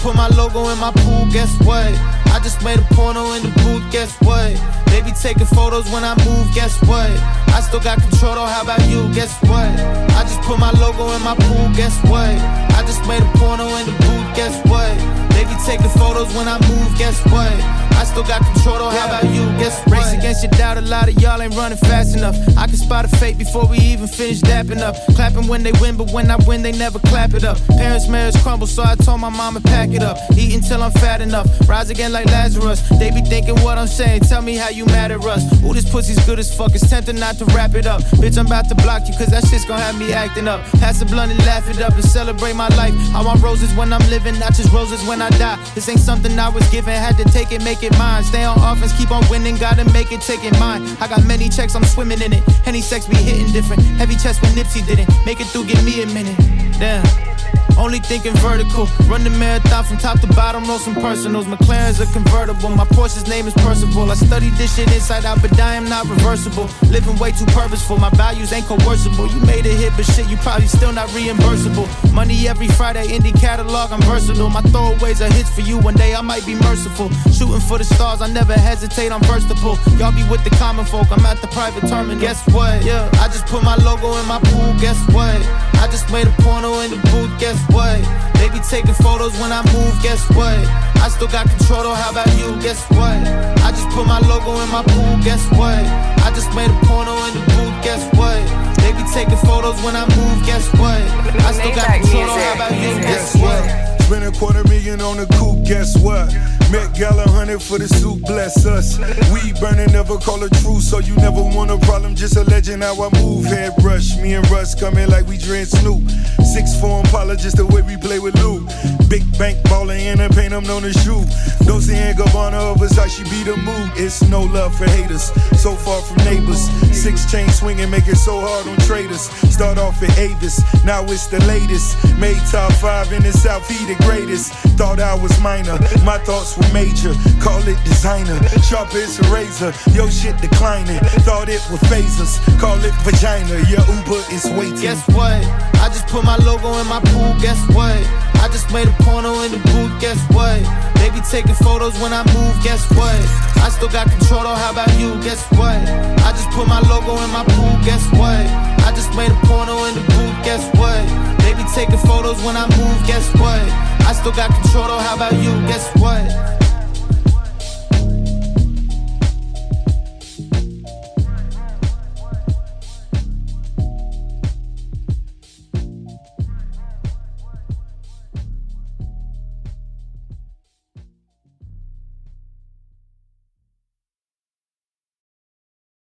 put my logo in my pool, guess what? I just made a porno in the booth, guess what? They be taking photos when I move, guess what? I still got control, though, how about you, guess what? I just put my logo in my pool, guess what? I just made a porno in the booth, guess what? Be taking photos when I move, guess what? I still got control, though, how about you, guess what? Race against your doubt, a lot of y'all ain't running fast enough. I can spot a fake before we even finish dapping up. Clapping when they win, but when I win, they never clap it up. Parents' marriage crumble, so I told my mama pack it up. Eat until I'm fat enough, rise again like Lazarus. They be thinking what I'm saying, tell me how you mad at us. Ooh, this pussy's good as fuck, it's tempting not to wrap it up. Bitch, I'm about to block you, cause that shit's gonna have me acting up. Pass the blunt and laugh it up and celebrate my life. I want roses when I'm living, not just roses when I die. This ain't something I was given, had to take it, make it mine. Stay on offense, keep on winning, gotta make it, take it mine. I got many checks, I'm swimming in it. Any sex be hitting different. Heavy chest when Nipsey didn't. Make it through, give me a minute. Damn. Only thinking vertical. Run the marathon from top to bottom, roll some personals. McLaren's a convertible. My Porsche's name is Percival. I studied this shit inside out, but I am not reversible. Living way too purposeful. My values ain't coercible. You made a hit, but shit, you probably still not reimbursable. Money every Friday, indie catalog, I'm versatile. My throwaways are hits for you. One day I might be merciful. Shooting for the stars, I never hesitate, I'm versatile. Y'all be with the common folk, I'm at the private terminal. Guess what? Yeah, I just put my logo in my pool. Guess what? I just made a porno in the booth. Guess what? They be taking photos when I move, guess what? I still got control, though, how about you? Guess what? I just put my logo in my pool, guess what? I just made a porno in the booth, guess what? They be taking photos when I move, guess what? I still got on the coupe, guess what? Met Gala hundred for the suit, bless us. We burning, never call a truce, so you never want a problem, just a legend how I move. Head rush, me and Russ coming like we drink Snoop. Six form Impala, just the way we play with Lou. Big bank baller in a paint, I'm known as shoe. Dolce and Gabbana of Versace be the mood. It's no love for haters, so far from neighbors. Six chain swinging, make it so hard on traders. Start off at Avis, now it's the latest. Made top five in the South, he the greatest. Thought I was minor, my thoughts were major. Call it designer, sharp as a razor. Yo, shit declining. Thought it was phasers, call it vagina. Your Uber is waiting. Guess what? I just put my logo in my pool, guess what? I just made a porno in the booth, guess what? They be taking photos when I move, guess what? I still got control, though, how about you? Guess what? I just put my logo in my pool, guess what? I just made a porno in the booth, guess what? They be taking photos when I move, guess what? I still got control, though, how about you? Guess what?